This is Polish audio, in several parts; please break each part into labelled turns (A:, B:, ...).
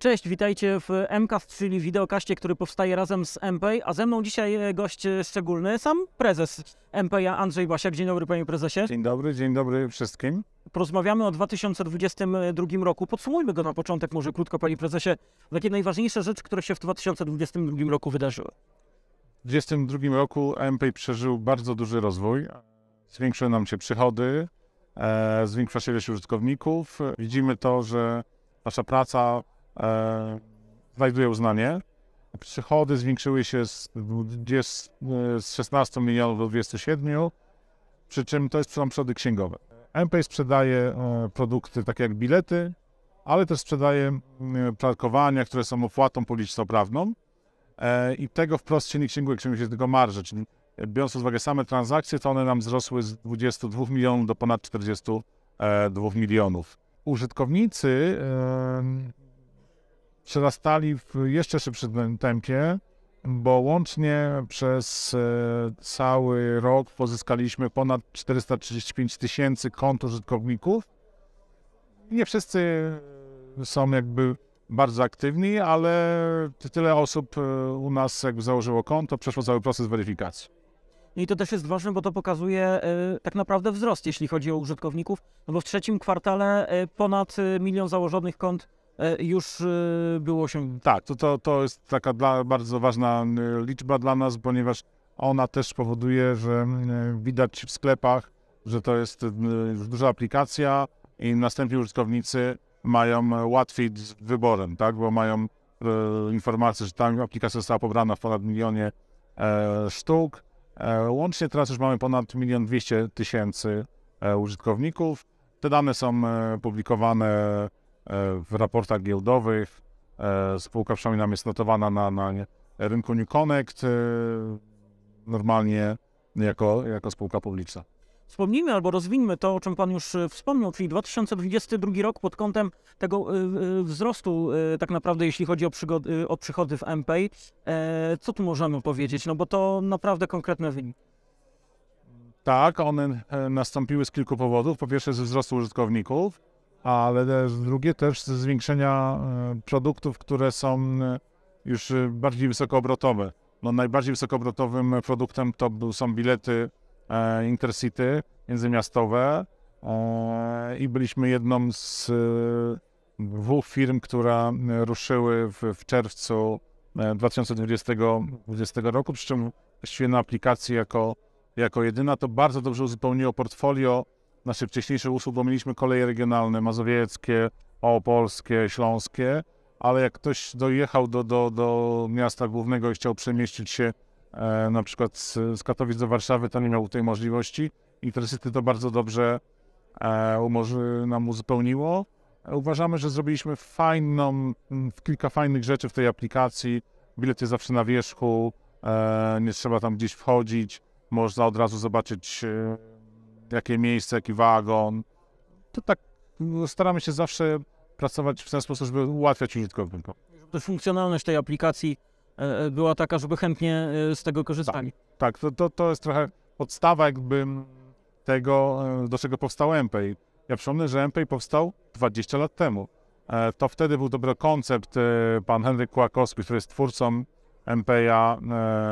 A: Cześć, witajcie w MCAST, czyli wideokaście, który powstaje razem z MPay, a ze mną dzisiaj e, gość e, szczególny, sam prezes MPaya Andrzej Basiak. Dzień dobry panie prezesie.
B: Dzień dobry, dzień dobry wszystkim.
A: Porozmawiamy o 2022 roku. Podsumujmy go na początek może krótko panie prezesie. Takie najważniejsze rzeczy, które się w 2022 roku wydarzyły.
B: W 2022 roku MPay przeżył bardzo duży rozwój. Zwiększyły nam się przychody, e, zwiększa się ilość użytkowników. Widzimy to, że nasza praca e, znajduje uznanie. Przychody zwiększyły się z, 20, e, z 16 milionów do 27, przy czym to jest są przychody księgowe. MPay sprzedaje e, produkty takie jak bilety, ale też sprzedaje m, parkowania, które są opłatą publiczno-prawną e, i tego wprost silnik księgowy księguje się tylko marże, czyli biorąc pod uwagę same transakcje, to one nam wzrosły z 22 milionów do ponad 42 milionów. Użytkownicy e, przerastali w jeszcze szybszym tempie, bo łącznie przez e, cały rok pozyskaliśmy ponad 435 tysięcy kont użytkowników. Nie wszyscy są jakby bardzo aktywni, ale tyle osób e, u nas jakby założyło konto, przeszło cały proces weryfikacji.
A: I to też jest ważne, bo to pokazuje e, tak naprawdę wzrost, jeśli chodzi o użytkowników, no bo w trzecim kwartale e, ponad milion założonych kont już e, było się
B: Tak, to, to, to jest taka dla, bardzo ważna y, liczba dla nas, ponieważ ona też powoduje, że widać w sklepach, że to jest już duża aplikacja i następni użytkownicy mają łatwiej z wyborem, tak, bo mają e, informację, że ta aplikacja została pobrana w ponad milionie e, sztuk. E, łącznie teraz już mamy ponad milion dwieście tysięcy e, użytkowników. Te dane są e, publikowane e, w raportach giełdowych. E, Spółka przynajmniej nam jest notowana na, na rynku New Connect e, normalnie jako, jako spółka publiczna.
A: Wspomnijmy albo rozwiniemy to, o czym Pan już e, wspomniał, czyli 2022 rok pod kątem tego e, e, wzrostu e, tak naprawdę, jeśli chodzi o, przygody, o przychody w MPay. E, Co tu możemy powiedzieć? No bo to naprawdę konkretne wyniki.
B: Tak, one e, nastąpiły z kilku powodów. Po pierwsze ze wzrostu użytkowników, ale drugie też ze zwiększenia e, produktów, które są e, już e, bardziej wysokoobrotowe. No, najbardziej wysokoobrotowym produktem to są bilety Intercity międzymiastowe i byliśmy jedną z dwóch firm, które e, ruszyły w, w czerwcu e, 2020, 2020 roku, przy czym właściwie na aplikacji jako jako jedyna, to bardzo dobrze uzupełniło portfolio naszych wcześniejszych usług, bo mieliśmy koleje regionalne, mazowieckie, opolskie, śląskie, ale jak ktoś dojechał do, do, do miasta głównego i chciał przemieścić się e, na przykład z, z Katowic do Warszawy, to nie miał tej możliwości. Intercity to bardzo dobrze e, umoży, nam uzupełniło. E, Uważamy, że zrobiliśmy fajną, kilka fajnych rzeczy w tej aplikacji. Bilet jest zawsze na wierzchu, e, nie trzeba tam gdzieś wchodzić można od razu zobaczyć, e, jakie miejsce, jaki wagon. To tak no, staramy się zawsze pracować w ten sposób, żeby ułatwiać użytkownikom.
A: Też funkcjonalność tej aplikacji e, e, była taka, żeby chętnie e, z tego korzystali.
B: Tak, to, to, to jest trochę podstawa jakby tego, do czego powstał MPay. Ja przypomnę, że MPay powstał 20 lat temu. To wtedy był dobry koncept. Pan Henryk Kłakowski, który jest twórcą MPaya,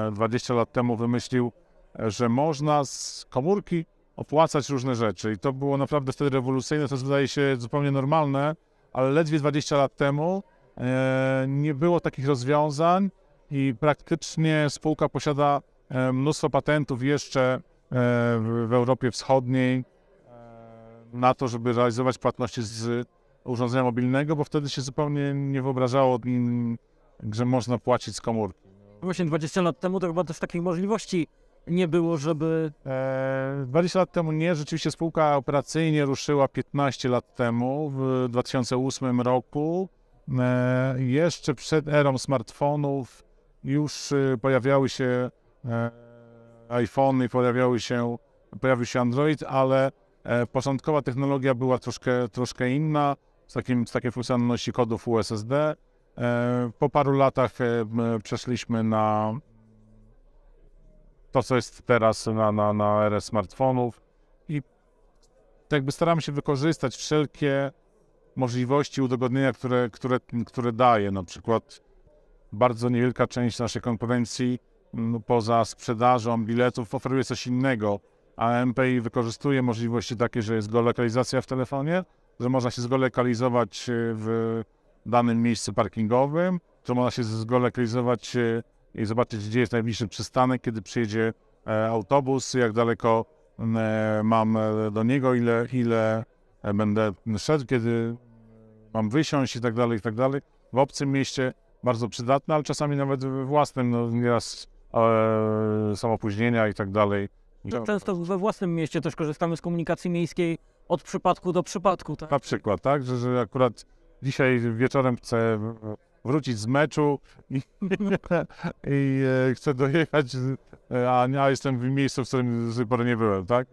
B: e, 20 lat temu wymyślił, że można z komórki opłacać różne rzeczy. I to było naprawdę wtedy rewolucyjne. To wydaje się zupełnie normalne, ale ledwie 20 lat temu e, nie było takich rozwiązań i praktycznie spółka posiada e, mnóstwo patentów jeszcze e, w, w Europie Wschodniej e, na to, żeby realizować płatności z urządzenia mobilnego, bo wtedy się zupełnie nie wyobrażało, że można płacić z komórki.
A: Właśnie 20 lat temu to chyba też takiej możliwości nie było, żeby
B: E, 20 lat temu nie, rzeczywiście spółka operacyjnie ruszyła 15 lat temu, w 2008 roku. E, jeszcze przed erą smartfonów już e, pojawiały się e, iPhony, pojawiały się, pojawił się Android, ale e, początkowa technologia była troszkę, troszkę inna, z, takim, z takiej funkcjonalności kodów USSD. E, po paru latach e, przeszliśmy na to, co jest teraz na, na, na erę smartfonów i tak jakby staramy się wykorzystać wszelkie możliwości udogodnienia, które, które, które daje. Na przykład bardzo niewielka część naszej konkurencji m, poza sprzedażą biletów oferuje coś innego, a MPI wykorzystuje możliwości takie, że jest geolokalizacja w telefonie, że można się zgelokalizować e, w danym miejscu parkingowym, że można się zgelokalizować e, i zobaczyć, gdzie jest najbliższy przystanek, kiedy przyjedzie e, autobus, jak daleko e, mam e, do niego, ile, ile będę szedł, kiedy mam wysiąść i tak dalej, i tak dalej. W obcym mieście bardzo przydatne, ale czasami nawet we własnym, no nieraz e, są opóźnienia i tak dalej.
A: Często we własnym mieście też korzystamy z komunikacji miejskiej od przypadku do przypadku. Tak?
B: Na przykład, tak, że, że akurat dzisiaj wieczorem chcę wrócić z meczu i, i e, chcę dojechać, e, a, a jestem w miejscu, w którym do tej pory nie byłem, tak?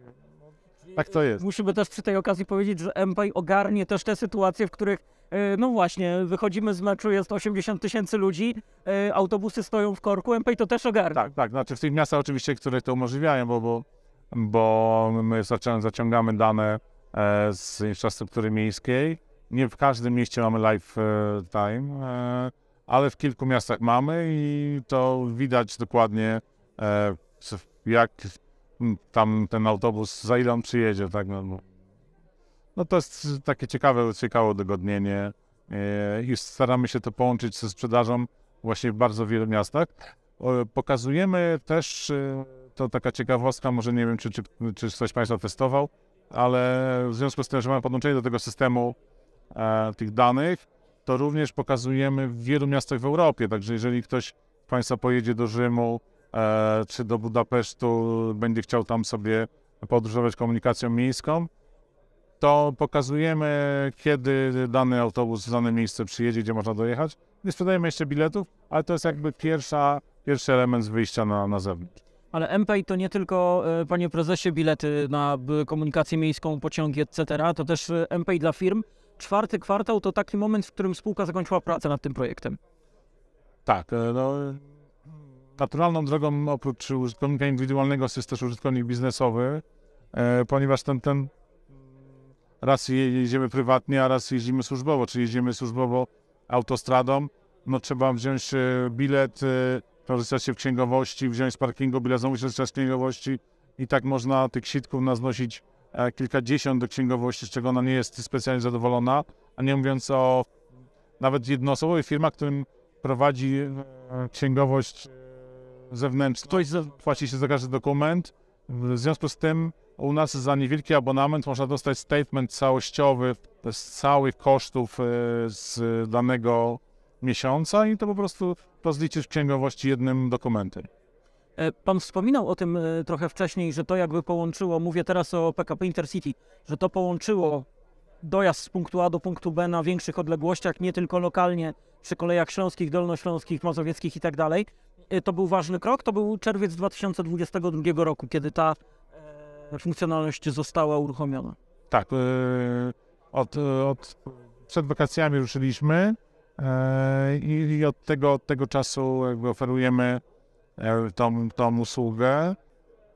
B: Tak to jest.
A: Musimy też przy tej okazji powiedzieć, że MPay ogarnie też te sytuacje, w których e, no właśnie, wychodzimy z meczu, jest 80 tysięcy ludzi, e, autobusy stoją w korku, MPay to też ogarnia.
B: Tak, tak, znaczy w tych miastach oczywiście, które to umożliwiają, bo, bo, bo my zacią- zaciągamy dane z infrastruktury miejskiej. Nie w każdym mieście mamy live time, e, ale w kilku miastach mamy i to widać dokładnie, e, jak tam ten autobus, za ile on przyjedzie, tak, no, no. to jest takie ciekawe, ciekawe udogodnienie e, i staramy się to połączyć ze sprzedażą właśnie w bardzo wielu miastach. Pokazujemy też, to taka ciekawostka, może nie wiem, czy, czy, czy ktoś Państwa testował, ale w związku z tym, że mamy podłączenie do tego systemu tych danych, to również pokazujemy w wielu miastach w Europie. Także jeżeli ktoś z Państwa pojedzie do Rzymu e, czy do Budapesztu, będzie chciał tam sobie podróżować komunikacją miejską, to pokazujemy, kiedy dany autobus w dane miejsce przyjedzie, gdzie można dojechać. Nie sprzedajemy jeszcze biletów, ale to jest jakby pierwsza, pierwszy element wyjścia na, na zewnątrz.
A: Ale MPay to nie tylko, e, panie prezesie, bilety na komunikację miejską, pociągi, etc., to też e, MPay dla firm. Czwarty kwartał to taki moment, w którym spółka zakończyła pracę nad tym projektem.
B: Tak, e, no, naturalną drogą oprócz użytkownika indywidualnego jest też użytkownik biznesowy, e, ponieważ ten, ten raz je- jedziemy prywatnie, a raz jeździmy służbowo, czy jeździmy służbowo autostradą, no trzeba wziąć e, bilet, korzystać się w księgowości, wziąć z parkingu bilet, się w księgowości i tak można tych sitków naznosić kilkadziesiąt do księgowości, z czego ona nie jest specjalnie zadowolona, a nie mówiąc o nawet jednoosobowej firmach, którym prowadzi e, księgowość e, zewnętrzną.
A: Ktoś.
B: Płaci się za każdy dokument. W związku z tym u nas za niewielki abonament można dostać statement całościowy z całych kosztów e, z danego miesiąca i to po prostu rozliczyć w księgowości jednym dokumentem.
A: E, Pan wspominał o tym e, trochę wcześniej, że to jakby połączyło, mówię teraz o PKP Intercity, że to połączyło dojazd z punktu A do punktu B na większych odległościach, nie tylko lokalnie przy kolejach śląskich, dolnośląskich, mazowieckich i tak dalej. E, To był ważny krok, to był czerwiec 2022 roku, kiedy ta funkcjonalność została uruchomiona.
B: Tak, od, od przed wakacjami ruszyliśmy i, od tego, od tego czasu oferujemy tą, tą usługę.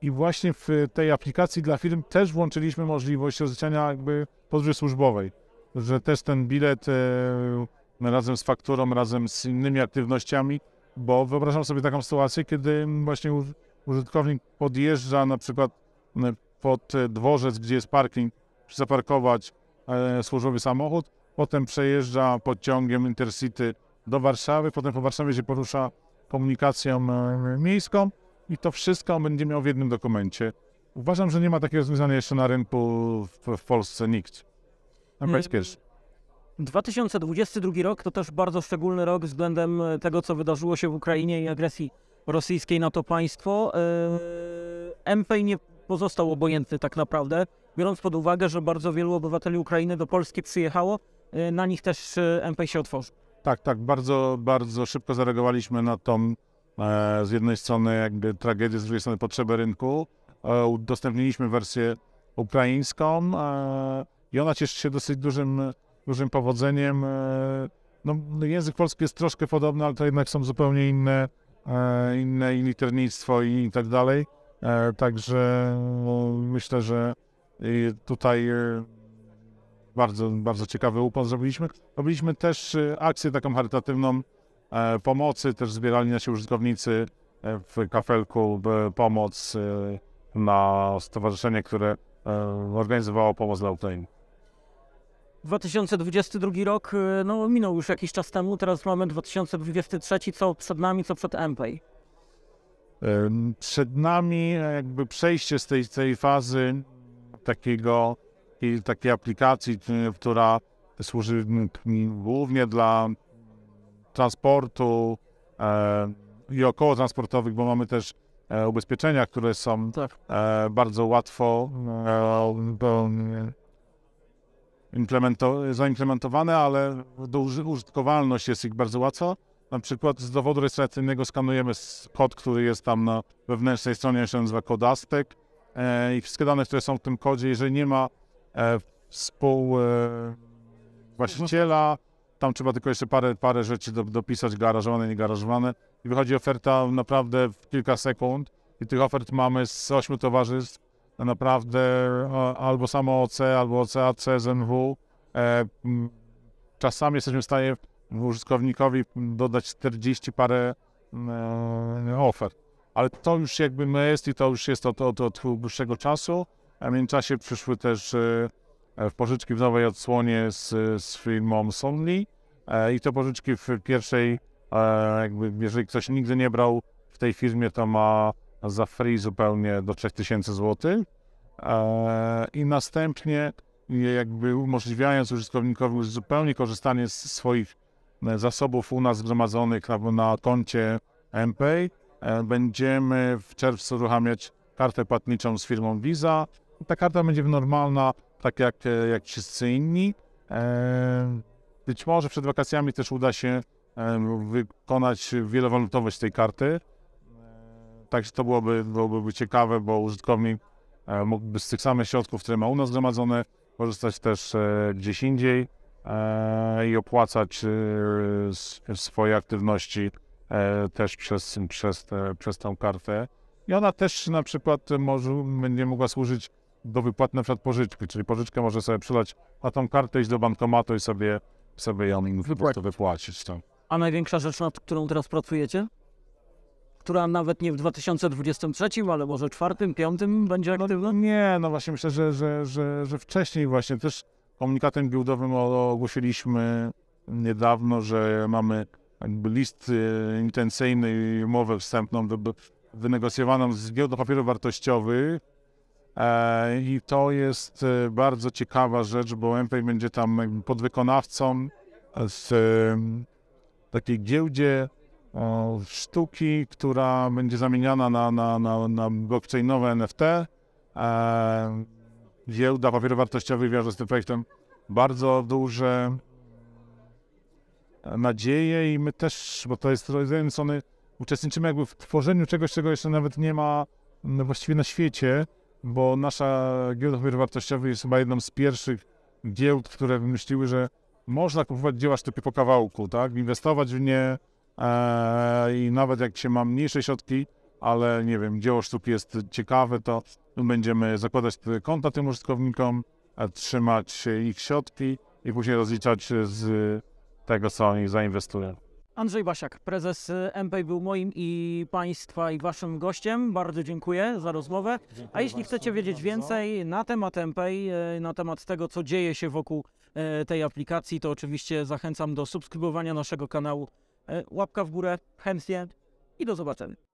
B: I właśnie w tej aplikacji dla firm też włączyliśmy możliwość rozliczania jakby podróży służbowej, że też ten bilet e, razem z fakturą, razem z innymi aktywnościami, bo wyobrażam sobie taką sytuację, kiedy właśnie użytkownik podjeżdża na przykład pod e, dworzec, gdzie jest parking, zaparkować e, służbowy samochód, potem przejeżdża pociągiem Intercity do Warszawy, potem po Warszawie się porusza komunikacją e, miejską i to wszystko będzie miał w jednym dokumencie. Uważam, że nie ma takiego rozwiązania jeszcze na rynku w, w Polsce nikt. Na jest pierwszy.
A: 2022 rok to też bardzo szczególny rok względem e, tego, co wydarzyło się w Ukrainie i agresji rosyjskiej na to państwo. E, MPay nie pozostał obojętny tak naprawdę, biorąc pod uwagę, że bardzo wielu obywateli Ukrainy do Polski przyjechało, na nich też MPay się otworzył.
B: Tak, tak, bardzo, bardzo szybko zareagowaliśmy na tą e, z jednej strony jakby tragedię, z drugiej strony potrzebę rynku. E, udostępniliśmy wersję ukraińską e, i ona cieszy się dosyć dużym, dużym powodzeniem. E, no, język polski jest troszkę podobny, ale to jednak są zupełnie inne, e, inne i liternictwo i, i tak dalej. E, także no, myślę, że tutaj bardzo, bardzo ciekawy układ zrobiliśmy. Robiliśmy też e, akcję taką charytatywną e, pomocy, też zbierali nasi użytkownicy e, w kafelku pomoc e, na stowarzyszenie, które e, organizowało pomoc dla Ukrainy.
A: 2022 rok y, no, minął już jakiś czas temu, teraz mamy 2023, co przed nami, co przed MPay.
B: Em, Przed nami jakby przejście z tej, tej fazy takiego, i takiej aplikacji, y, która służy głównie dla transportu e, i około transportowych, bo mamy też e, ubezpieczenia, które są
A: Tak.
B: e, bardzo łatwo zaimplementowane, ale użytkowalność jest ich bardzo łatwa. Na przykład z dowodu rejestracyjnego skanujemy kod, który jest tam na wewnętrznej stronie, się nazywa kodastek i wszystkie dane, które są w tym kodzie, jeżeli nie ma e, współ e, tam trzeba tylko jeszcze parę, parę rzeczy do, dopisać, garażowane, nie garażowane i wychodzi oferta naprawdę w kilka sekund i tych ofert mamy z ośmiu towarzystw, naprawdę e, albo samo OC, albo OCAC, ZNW. Czasami jesteśmy w stanie użytkownikowi dodać 40 parę ofert. Ale to już jakby my jest i to już jest od, od, od dłuższego czasu. A w międzyczasie przyszły też e, e, pożyczki w nowej odsłonie z, z firmą Sonly e, i to pożyczki w pierwszej, jakby jeżeli ktoś nigdy nie brał w tej firmie, to ma za free zupełnie do 3000 zł. I następnie jakby umożliwiając użytkownikowi zupełnie korzystanie z swoich zasobów u nas zgromadzonych na, koncie MPay, będziemy w czerwcu uruchamiać kartę płatniczą z firmą Visa. Ta karta będzie normalna, tak jak, e, jak wszyscy inni. E, Być może przed wakacjami też uda się e, wykonać wielowalutowość tej karty. Także to byłoby, byłoby ciekawe, bo użytkownik mógłby z tych samych środków, które ma u nas zgromadzone, korzystać też gdzieś indziej i opłacać swoje aktywności też przez, przez, przez tą kartę. I ona też na przykład może, będzie mogła służyć do wypłaty na przykład pożyczki, czyli pożyczkę może sobie przelać na tą kartę, iść do bankomatu i sobie, sobie ją prostu wypłacić. Tak.
A: A największa rzecz, nad którą teraz pracujecie? Która nawet nie w 2023, ale może czwartym, piątym będzie aktywna?
B: Nie, no właśnie myślę, że, że, że, że wcześniej właśnie też komunikatem giełdowym ogłosiliśmy niedawno, że mamy jakby list e, intencyjny i umowę wstępną do, do, wynegocjowaną z giełdą papierów wartościowych i to jest e, bardzo ciekawa rzecz, bo MPay będzie tam podwykonawcą z e, takiej giełdzie sztuki, która będzie zamieniana na, na, na, na blockchainowe NFT. E, giełda papierów wartościowych wiąże z tym projektem bardzo duże nadzieje i my też, bo to jest z jednej strony uczestniczymy jakby w tworzeniu czegoś, czego jeszcze nawet nie ma no, właściwie na świecie, bo nasza giełda papierów wartościowych jest chyba jedną z pierwszych giełd, które wymyśliły, że można kupować dzieła sztuki po kawałku, tak, inwestować w nie e, i nawet jak się ma mniejsze środki, ale nie wiem, dzieło sztuki jest ciekawe, to będziemy zakładać konta tym użytkownikom, e, trzymać ich środki i później rozliczać z tego, co oni zainwestują.
A: Andrzej Basiak, prezes y, MPay był moim i Państwa i Waszym gościem. Bardzo dziękuję za rozmowę. A jeśli chcecie wiedzieć więcej na temat MPay, y, na temat tego, co dzieje się wokół y, tej aplikacji, to oczywiście zachęcam do subskrybowania naszego kanału. Łapka w górę, chętnie i do zobaczenia.